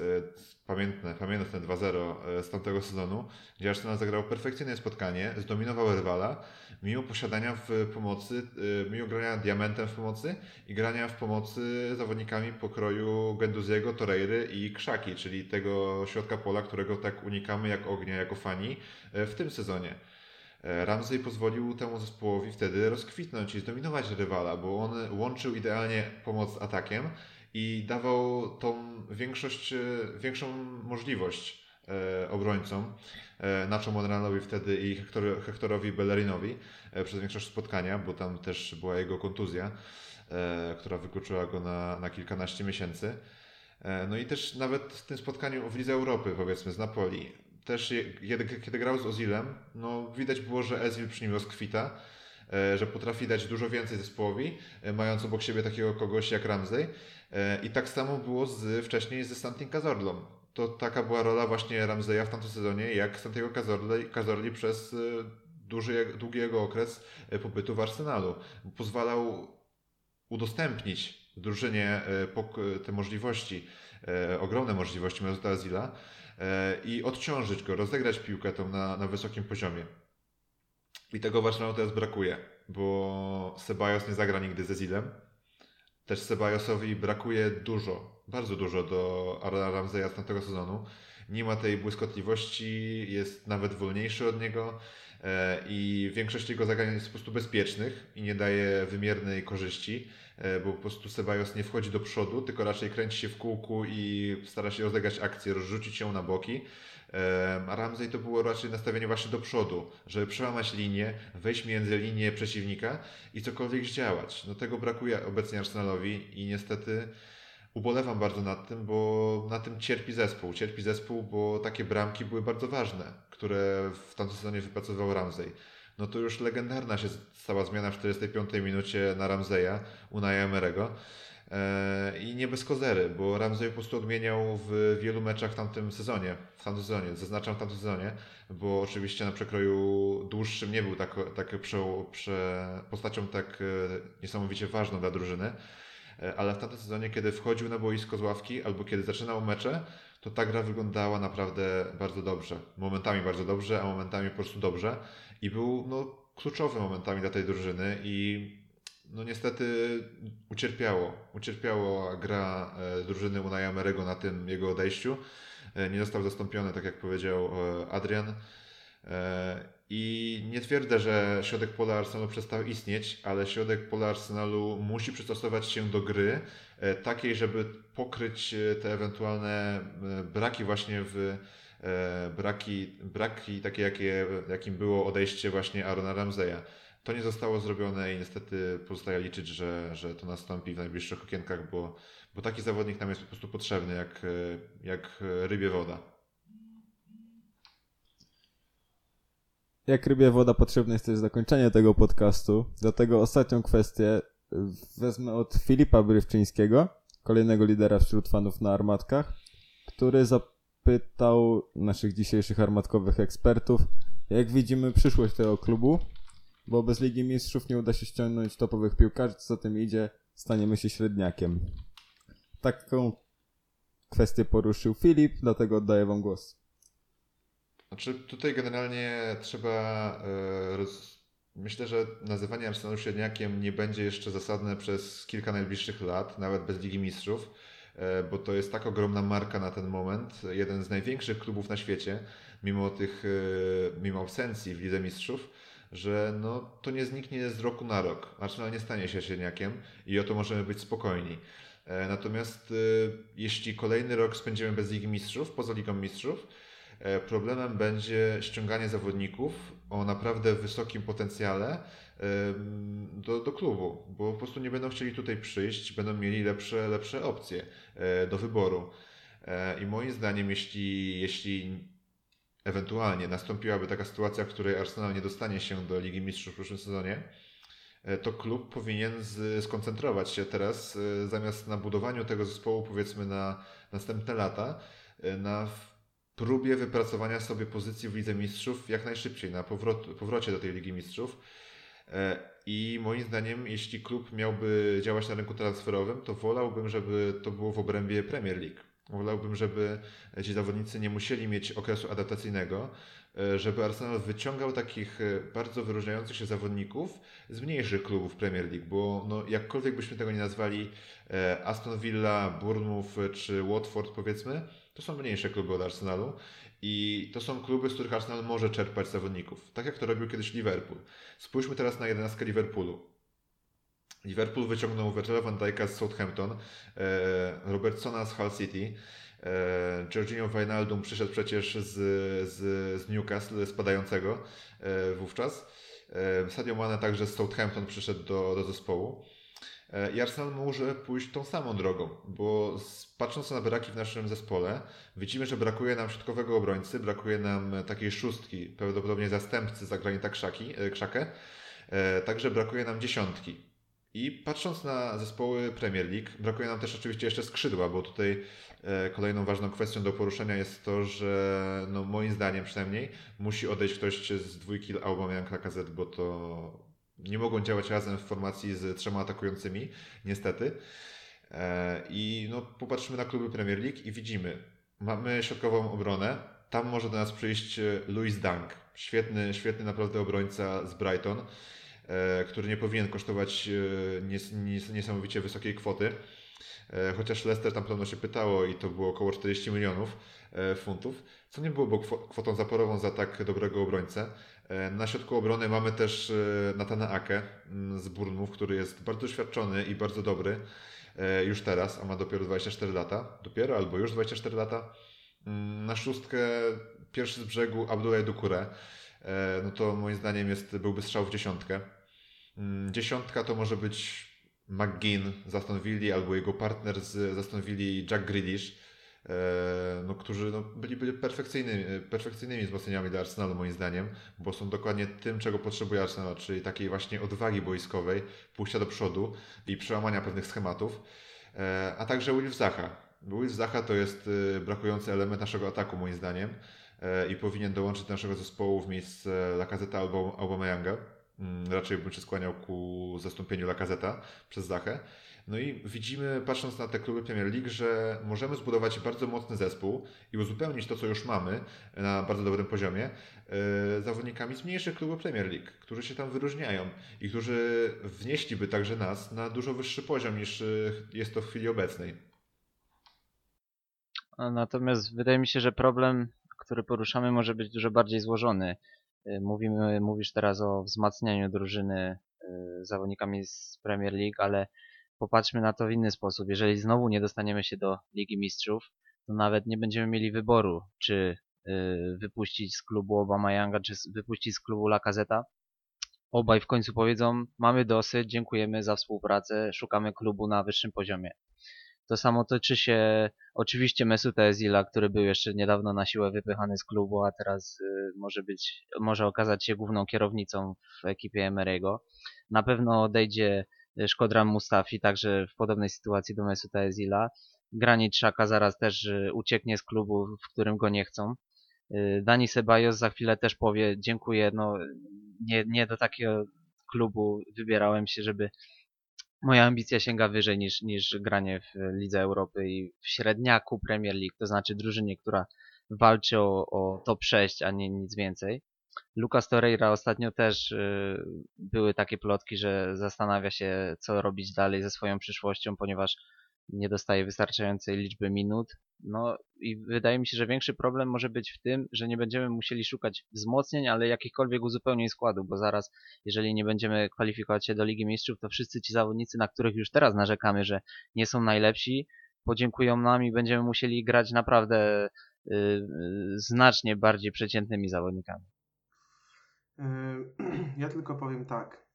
Pamiętne, pamiętne 2-0 z tamtego sezonu, gdzie Arsenal zagrał perfekcyjne spotkanie, zdominował rywala, mimo posiadania w pomocy, y, mimo grania diamentem w pomocy i grania w pomocy zawodnikami pokroju Genduziego, Torreiry i Krzaki, czyli tego środka pola, którego tak unikamy jak ognia, jako fani y, w tym sezonie. Y, Ramsey pozwolił temu zespołowi wtedy rozkwitnąć i zdominować rywala, bo on łączył idealnie pomoc z atakiem i dawał tą większość, większą możliwość obrońcom. E, Nacho Monrealowi wtedy i Hector, Hectorowi Bellerinowi e, przez większość spotkania, bo tam też była jego kontuzja, e, która wykluczyła go na, na kilkanaście miesięcy. No i też nawet w tym spotkaniu w Lidze Europy, powiedzmy, z Napoli, też kiedy, kiedy grał z Ozilem, no widać było, że Ezil przy nim rozkwita, że potrafi dać dużo więcej zespołowi, mając obok siebie takiego kogoś jak Ramsey. I tak samo było z, wcześniej ze Santin Cazorlą to taka była rola właśnie Ramseya w tamtym sezonie, jak Santiago Cazorli, przez y, duży, długi jego okres y, pobytu w Arsenalu. Pozwalał udostępnić drużynie y, te możliwości, ogromne możliwości Mesut Azila i odciążyć go, rozegrać piłkę tą na, na wysokim poziomie. I tego Arsenalu teraz brakuje, bo Sebajos nie zagra nigdy ze Zilem. Też Sebajosowi brakuje dużo bardzo dużo do Arona Ramseya z tamtego sezonu. Nie ma tej błyskotliwości, jest nawet wolniejszy od niego e, i większość jego zagrań jest po prostu bezpiecznych i nie daje wymiernej korzyści, e, bo po prostu Sebajos nie wchodzi do przodu, tylko raczej kręci się w kółku i stara się rozegrać akcję, rozrzucić ją na boki. E, a Ramsey to było raczej nastawienie właśnie do przodu, żeby przełamać linię, wejść między linię przeciwnika i cokolwiek zdziałać. No tego brakuje obecnie Arsenalowi i niestety ubolewam bardzo nad tym, bo na tym cierpi zespół. Cierpi zespół, bo takie bramki były bardzo ważne, które w tamtym sezonie wypracował Ramsey. No to już legendarna się stała zmiana w 45 minucie na Ramseya, Unai Emerego. E, I nie bez kozery, bo Ramsey po prostu odmieniał w wielu meczach w tamtym sezonie, w tamtym sezonie, zaznaczam w tamtym sezonie, bo oczywiście na przekroju dłuższym nie był tak, tak prze, prze, postacią tak e, niesamowicie ważną dla drużyny, ale w tamtym sezonie, kiedy wchodził na boisko z ławki albo kiedy zaczynał mecze, to ta gra wyglądała naprawdę bardzo dobrze. Momentami bardzo dobrze, a momentami po prostu dobrze. I był no, kluczowy momentami dla tej drużyny i no niestety ucierpiało. Ucierpiało gra e, drużyny Unai Amerego na tym jego odejściu. E, nie został zastąpiony, tak jak powiedział Adrian. I nie twierdzę, że środek pola Arsenalu przestał istnieć, ale środek pola Arsenalu musi przystosować się do gry e, takiej, żeby pokryć e, te ewentualne e, braki właśnie w braki, braki takie, jakie, jakim było odejście właśnie Arona Ramseya. To nie zostało zrobione i niestety pozostaje liczyć, że, że to nastąpi w najbliższych okienkach, bo, bo taki zawodnik nam jest po prostu potrzebny jak, jak rybie woda. Jak rybie woda potrzebne jest też zakończenie tego podcastu, dlatego ostatnią kwestię wezmę od Filipa Brywczyńskiego, kolejnego lidera wśród fanów na armatkach, który zapytał naszych dzisiejszych armatkowych ekspertów, jak widzimy przyszłość tego klubu, bo bez Ligi Mistrzów nie uda się ściągnąć topowych piłkarzy, co za tym idzie, staniemy się średniakiem. Taką kwestię poruszył Filip, dlatego oddaję wam głos. Znaczy, tutaj generalnie trzeba. E, roz... Myślę, że nazywanie Arsenalu średniakiem nie będzie jeszcze zasadne przez kilka najbliższych lat, nawet bez Ligi Mistrzów, e, bo to jest tak ogromna marka na ten moment. Jeden z największych klubów na świecie, mimo tych, e, mimo absencji w Lidze Mistrzów, że no, to nie zniknie z roku na rok. Arsenal nie stanie się średniakiem i o to możemy być spokojni. Natomiast jeśli kolejny rok spędzimy bez Ligi Mistrzów, poza Ligą Mistrzów, problemem będzie ściąganie zawodników o naprawdę wysokim potencjale em, do, do klubu, bo po prostu nie będą chcieli tutaj przyjść, będą mieli lepsze, lepsze opcje e, do wyboru. E, I moim zdaniem, jeśli, jeśli ewentualnie nastąpiłaby taka sytuacja, w której Arsenal nie dostanie się do Ligi Mistrzów w przyszłym sezonie, e, to klub powinien skoncentrować się teraz, e, zamiast na budowaniu tego zespołu, powiedzmy na następne lata, e, na próbie wypracowania sobie pozycji w Lidze Mistrzów jak najszybciej, na powrot, powrocie do tej Ligi Mistrzów. E, I moim zdaniem, jeśli klub miałby działać na rynku transferowym, to wolałbym, żeby to było w obrębie Premier League. Wolałbym, żeby ci zawodnicy nie musieli mieć okresu adaptacyjnego, e, żeby Arsenal wyciągał takich e, bardzo wyróżniających się zawodników z mniejszych klubów Premier League, bo no, jakkolwiek byśmy tego nie nazwali Aston Villa, Bournemouth czy Watford powiedzmy, to są mniejsze kluby od Arsenalu i to są kluby, z których Arsenal może czerpać zawodników, tak jak to robił kiedyś Liverpool. Spójrzmy teraz na jedenastkę Liverpoolu. Liverpool wyciągnął Virgila van Dijk'a z Southampton, e, Robertsona z Hull City, e, Jorginho Wijnaldum przyszedł przecież z, z, z Newcastle spadającego e, wówczas. Sadio Mane także z Southampton przyszedł do, do zespołu. E, I Arsenal może pójść tą samą drogą, bo patrząc na braki w naszym zespole, widzimy, że brakuje nam środkowego obrońcy, brakuje nam takiej szóstki, prawdopodobnie zastępcy za granita krzaki, e, krzakę, e, także brakuje nam dziesiątki. I patrząc na zespoły Premier League, brakuje nam też oczywiście jeszcze skrzydła, bo tutaj e, kolejną ważną kwestią do poruszenia jest to, że no, moim zdaniem przynajmniej musi odejść ktoś z dwójki Aubameyang Lacazette, bo to nie mogą działać razem w formacji z trzema atakującymi, niestety. E, I no, popatrzymy na kluby Premier League i widzimy, mamy środkową obronę, tam może do nas przyjść e, Louis Dunk, świetny, świetny naprawdę obrońca z Brighton, e, który nie powinien kosztować nies, nies, niesamowicie wysokiej kwoty. E, Chociaż Leicester tam podobno się pytało i to było około 40 milionów e, funtów, co nie byłoby kwo- kwotą zaporową za tak dobrego obrońcę. E, Na środku obrony mamy też Natana Ake mm, z Bournemouth, który jest bardzo doświadczony i bardzo dobry już teraz, a ma dopiero 24 lata. Dopiero albo już 24 lata. Mm, Na szóstkę pierwszy z brzegu Abdullah Dukure. No to moim zdaniem jest, byłby strzał w dziesiątkę. Mm, Dziesiątka to może być McGinn z Aston Villa albo jego partner z Aston Villa Jack Grealish, e, no, którzy no, byli, byli perfekcyjnymi, perfekcyjnymi wzmocnieniami dla Arsenalu moim zdaniem, bo są dokładnie tym, czego potrzebuje Arsenal, czyli takiej właśnie odwagi boiskowej, pójścia do przodu i przełamania pewnych schematów, e, a także Wilf Zaha. Wilf Zaha to jest e, brakujący element naszego ataku moim zdaniem i powinien dołączyć do naszego zespołu w miejsce Lacazette albo Aubameyanga. Mm, Raczej bym się skłaniał ku zastąpieniu Lacazeta przez Zachę. No i widzimy, patrząc na te kluby Premier League, że możemy zbudować bardzo mocny zespół i uzupełnić to, co już mamy na bardzo dobrym poziomie, e, zawodnikami z mniejszych klubów Premier League, którzy się tam wyróżniają i którzy wnieśliby także nas na dużo wyższy poziom niż e, jest to w chwili obecnej. Natomiast wydaje mi się, że problem, który poruszamy, może być dużo bardziej złożony. Y, Mówimy, mówisz teraz o wzmacnianiu drużyny y, zawodnikami z Premier League, ale popatrzmy na to w inny sposób. Jeżeli znowu nie dostaniemy się do Ligi Mistrzów, to nawet nie będziemy mieli wyboru, czy y, wypuścić z klubu Obama czy z- wypuścić z klubu Lacazeta. Obaj w końcu powiedzą, mamy dosyć, dziękujemy za współpracę, szukamy klubu na wyższym poziomie. To samo toczy się oczywiście Mesut Özila, który był jeszcze niedawno na siłę wypychany z klubu, a teraz y, może być, może okazać się główną kierownicą w ekipie Emery'ego. Na pewno odejdzie y, Szkodran Mustafi, także w podobnej sytuacji do Mesuta Özila. Granit Xhaka zaraz też y, ucieknie z klubu, w którym go nie chcą. Dani Ceballos za chwilę też powie dziękuję, no nie, nie do takiego klubu wybierałem się, żeby moja ambicja sięga wyżej niż, niż granie w Lidze Europy i w średniaku Premier League, to znaczy drużynie, która walczy o, o top 6, a nie nic więcej. Lucas Torreira ostatnio też y, były takie plotki, że zastanawia się, co robić dalej ze swoją przyszłością, ponieważ nie dostaje wystarczającej liczby minut. No i wydaje mi się, że większy problem może być w tym, że nie będziemy musieli szukać wzmocnień, ale jakichkolwiek uzupełnień składu, bo zaraz, jeżeli nie będziemy kwalifikować się do Ligi Mistrzów, to wszyscy ci zawodnicy, na których już teraz narzekamy, że nie są najlepsi, podziękują nam i będziemy musieli grać naprawdę y, y, znacznie bardziej przeciętnymi zawodnikami. Yy, Ja tylko powiem tak.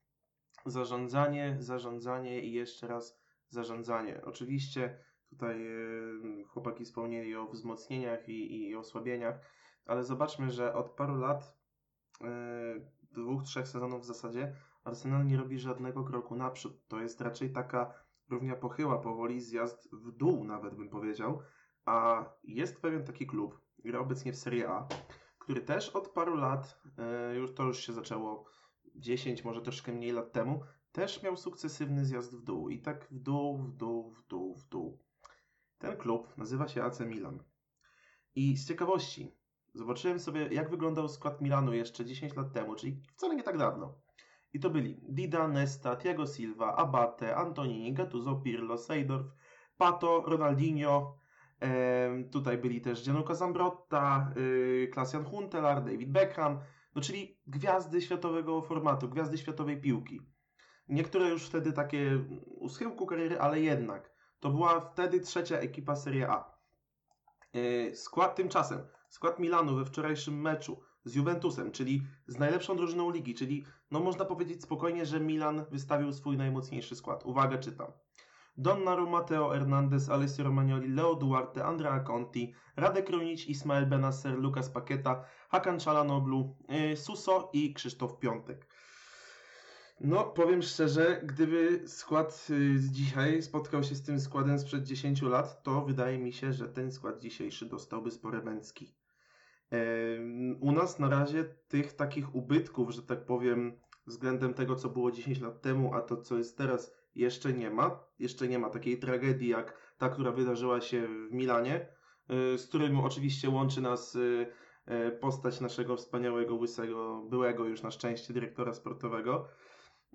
Zarządzanie, zarządzanie i jeszcze raz zarządzanie. Oczywiście tutaj yy, chłopaki wspomnieli o wzmocnieniach i, i osłabieniach, ale zobaczmy, że od paru lat, yy, dwóch, trzech sezonów w zasadzie, Arsenal nie robi żadnego kroku naprzód. To jest raczej taka równia pochyła, powoli zjazd w dół nawet bym powiedział. A jest pewien taki klub, gra obecnie w Serie A, który też od paru lat, e, już to już się zaczęło 10, może troszkę mniej lat temu, też miał sukcesywny zjazd w dół. I tak w dół, w dół, w dół, w dół. Ten klub nazywa się AC Milan. I z ciekawości zobaczyłem sobie, jak wyglądał skład Milanu jeszcze 10 lat temu, czyli wcale nie tak dawno. I to byli Dida, Nesta, Thiago Silva, Abate, Antonini, Gattuso, Pirlo, Seydorf, Pato, Ronaldinho, tutaj byli też Gianluca Zambrotta, y, Klaas-Jan Huntelaar, David Beckham, no czyli gwiazdy światowego formatu, gwiazdy światowej piłki. Niektóre już wtedy takie u schyłku kariery, ale jednak. To była wtedy trzecia ekipa Serie A. Y, Skład tymczasem, skład Milanu we wczorajszym meczu z Juventusem, czyli z najlepszą drużyną ligi, czyli no można powiedzieć spokojnie, że Milan wystawił swój najmocniejszy skład. Uwaga, czytam. Donnarumma, Matteo Hernandez, Alessio Romagnoli, Leo Duarte, Andrea Conti, Radek Krunic, Ismael Benasser, Lucas Paqueta, Hakan Çalhanoğlu, yy, Suso i Krzysztof Piątek. No, powiem szczerze, gdyby skład y, z dzisiaj spotkał się z tym składem sprzed 10 lat, to wydaje mi się, że ten skład dzisiejszy dostałby spore męcki. U nas na razie tych takich ubytków, że tak powiem, względem tego, co było 10 lat temu, a to, co jest teraz, jeszcze nie ma. Jeszcze nie ma takiej tragedii, jak ta, która wydarzyła się w Milanie, y, z którym oczywiście łączy nas y, y, postać naszego wspaniałego, łysego, byłego już na szczęście dyrektora sportowego.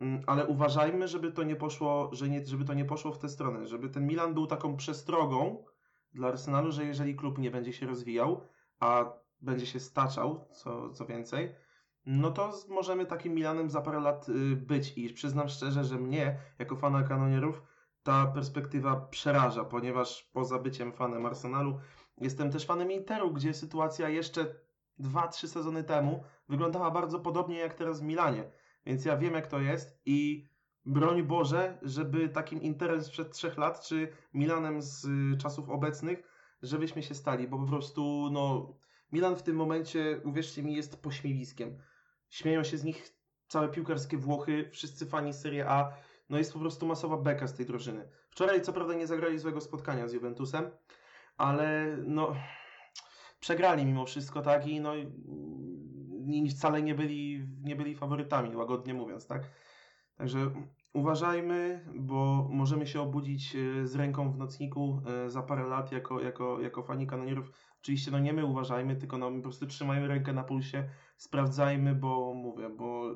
Mm, Ale uważajmy, żeby to nie poszło, że nie, żeby to nie poszło w tę stronę, żeby ten Milan był taką przestrogą dla Arsenalu, że jeżeli klub nie będzie się rozwijał, a będzie się staczał, co, co więcej, no to możemy takim Milanem za parę lat y, być. I przyznam szczerze, że mnie, jako fana kanonierów, ta perspektywa przeraża, ponieważ poza byciem fanem Arsenalu, jestem też fanem Interu, gdzie sytuacja jeszcze 2-3 sezony temu wyglądała bardzo podobnie jak teraz w Milanie. Więc ja wiem, jak to jest i broń Boże, żeby takim Interem sprzed trzech lat, czy Milanem z y, czasów obecnych, żebyśmy się stali, bo po prostu, no, Milan w tym momencie, uwierzcie mi, jest pośmiewiskiem. Śmieją się z nich całe piłkarskie Włochy, wszyscy fani Serie A. No jest po prostu masowa beka z tej drużyny. Wczoraj co prawda nie zagrali złego spotkania z Juventusem, ale no przegrali mimo wszystko, tak? I no i wcale nie byli, nie byli faworytami, łagodnie mówiąc, tak? Także uważajmy, bo możemy się obudzić e, z ręką w nocniku e, za parę lat jako, jako, jako fani kanonierów. Oczywiście no nie my uważajmy, tylko no po prostu trzymajmy rękę na pulsie, sprawdzajmy, bo mówię, bo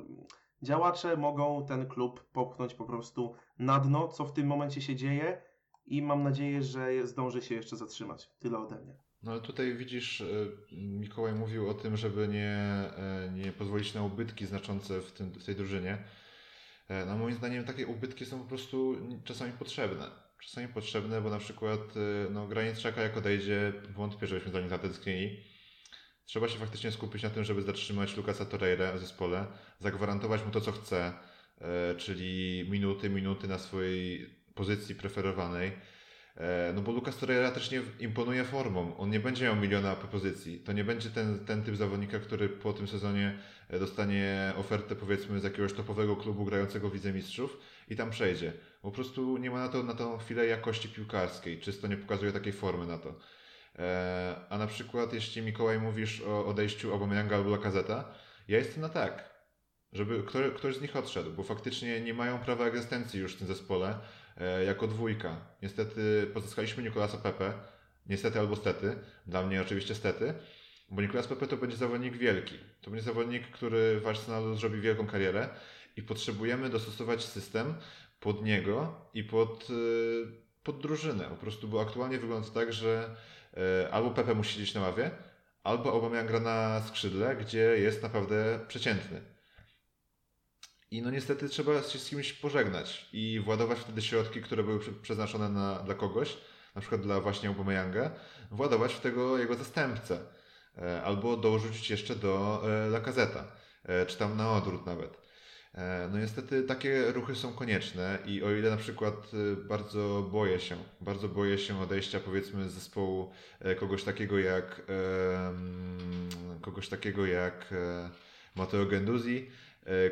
działacze mogą ten klub popchnąć po prostu na dno, co w tym momencie się dzieje i mam nadzieję, że zdąży się jeszcze zatrzymać. Tyle ode mnie. No ale tutaj widzisz, y, Mikołaj mówił o tym, żeby nie, y, nie pozwolić na ubytki znaczące w, tym, w tej drużynie. E, No moim zdaniem takie ubytki są po prostu czasami potrzebne. Czasami potrzebne, bo na przykład no, Graniczaka jak odejdzie, wątpię, żebyśmy za nim zatęsknili. Trzeba się faktycznie skupić na tym, żeby zatrzymać Lukasa Torreira w zespole, zagwarantować mu to, co chce, e, czyli minuty, minuty na swojej pozycji preferowanej. E, No bo Lucas Torreira też nie imponuje formą. On nie będzie miał miliona propozycji. To nie będzie ten, ten typ zawodnika, który po tym sezonie e, dostanie ofertę powiedzmy z jakiegoś topowego klubu grającego w Lidze Mistrzów i tam przejdzie. Po prostu nie ma na to na tą chwilę jakości piłkarskiej. Czysto nie pokazuje takiej formy na to. E, A na przykład jeśli Mikołaj mówisz o odejściu Aubameyanga albo Lacazeta, ja jestem na tak. Żeby ktoś, z nich odszedł, bo faktycznie nie mają prawa egzystencji już w tym zespole jako dwójka. Niestety pozyskaliśmy Nicolasa Pepe, niestety albo stety, dla mnie oczywiście stety, bo Nicolas Pepe to będzie zawodnik wielki. To będzie zawodnik, który w Arsenalu zrobi wielką karierę i potrzebujemy dostosować system pod niego i pod, y, pod drużynę po prostu, bo aktualnie wygląda tak, że e, albo Pepe musi siedzieć na ławie, albo Aubameyang gra na skrzydle, gdzie jest naprawdę przeciętny. I no niestety trzeba się z kimś pożegnać i władować wtedy środki, które były prze- przeznaczone na, dla kogoś, na przykład dla właśnie Aubameyanga, władować w tego jego zastępcę. E, Albo dorzucić jeszcze do e, Lacazeta, e, czy tam na odwrót nawet. No niestety takie ruchy są konieczne i o ile na przykład bardzo boję się, bardzo boję się odejścia powiedzmy z zespołu kogoś takiego jak kogoś takiego jak Matteo Genduzi,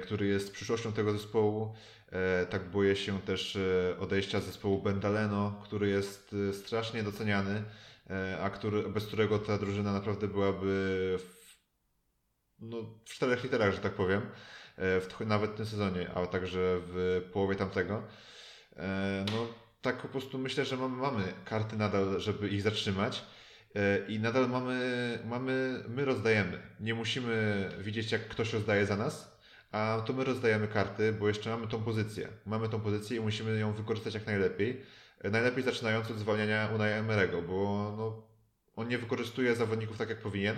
który jest przyszłością tego zespołu. E, Tak boję się też e, odejścia zespołu Bendaleno, który jest e, strasznie doceniany, e, a który, bez którego ta drużyna naprawdę byłaby w, no, w czterech literach, że tak powiem, e, w, nawet w tym sezonie, a także w połowie tamtego. E, No, tak po prostu myślę, że mamy, karty nadal, żeby ich zatrzymać. E, I nadal mamy, mamy, my rozdajemy. Nie musimy widzieć, jak ktoś rozdaje za nas, a to my rozdajemy karty, bo jeszcze mamy tą pozycję. Mamy tą pozycję i musimy ją wykorzystać jak najlepiej. E, Najlepiej zaczynając od zwalniania Unai Emerego, bo no, on nie wykorzystuje zawodników tak, jak powinien.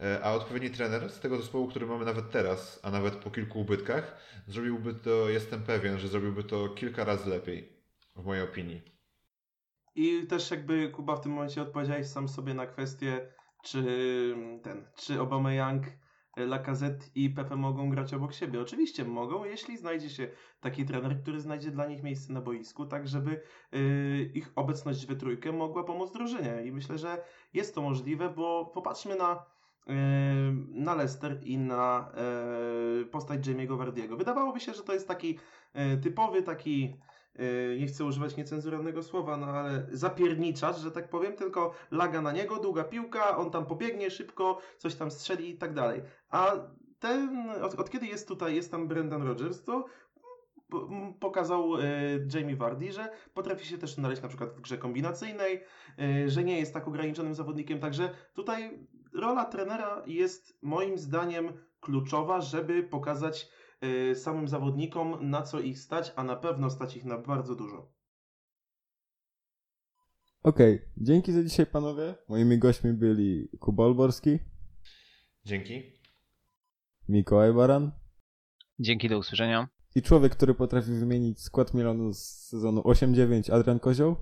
E, A odpowiedni trener z tego zespołu, który mamy nawet teraz, a nawet po kilku ubytkach, zrobiłby to, jestem pewien, że zrobiłby to kilka razy lepiej, w mojej opinii. I też jakby Kuba w tym momencie odpowiedziałeś sam sobie na kwestię, czy ten, czy Aubameyang, Lacazette i Pepe mogą grać obok siebie. Oczywiście mogą, jeśli znajdzie się taki trener, który znajdzie dla nich miejsce na boisku, tak żeby y, ich obecność we trójkę mogła pomóc drużynie. I myślę, że jest to możliwe, bo popatrzmy na y, na Leicester i na y, postać Jamie'ego Vardiego. Wydawałoby się, że to jest taki typowy, taki nie chcę używać niecenzuralnego słowa, no ale zapierniczacz, że tak powiem, tylko laga na niego, długa piłka, on tam pobiegnie szybko, coś tam strzeli i tak dalej. A ten, od, od kiedy jest tutaj, jest tam Brendan Rodgers, to p- m, pokazał e, Jamie Vardy, że potrafi się też znaleźć na przykład w grze kombinacyjnej, e, że nie jest tak ograniczonym zawodnikiem, także tutaj rola trenera jest moim zdaniem kluczowa, żeby pokazać samym zawodnikom na co ich stać, a na pewno stać ich na bardzo dużo. Okej, dzięki za dzisiaj panowie. Moimi gośćmi byli Kuba Olborski, Dzięki. Mikołaj Baran Dzięki, do usłyszenia. i człowiek, który potrafi wymienić skład Milanu z sezonu 8-9, Adrian Kozioł.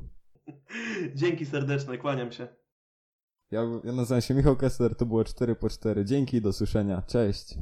Dzięki serdeczne, kłaniam się. Ja, ja nazywam się Michał Kessler, to było 4 po 4. Dzięki, do słyszenia. Cześć.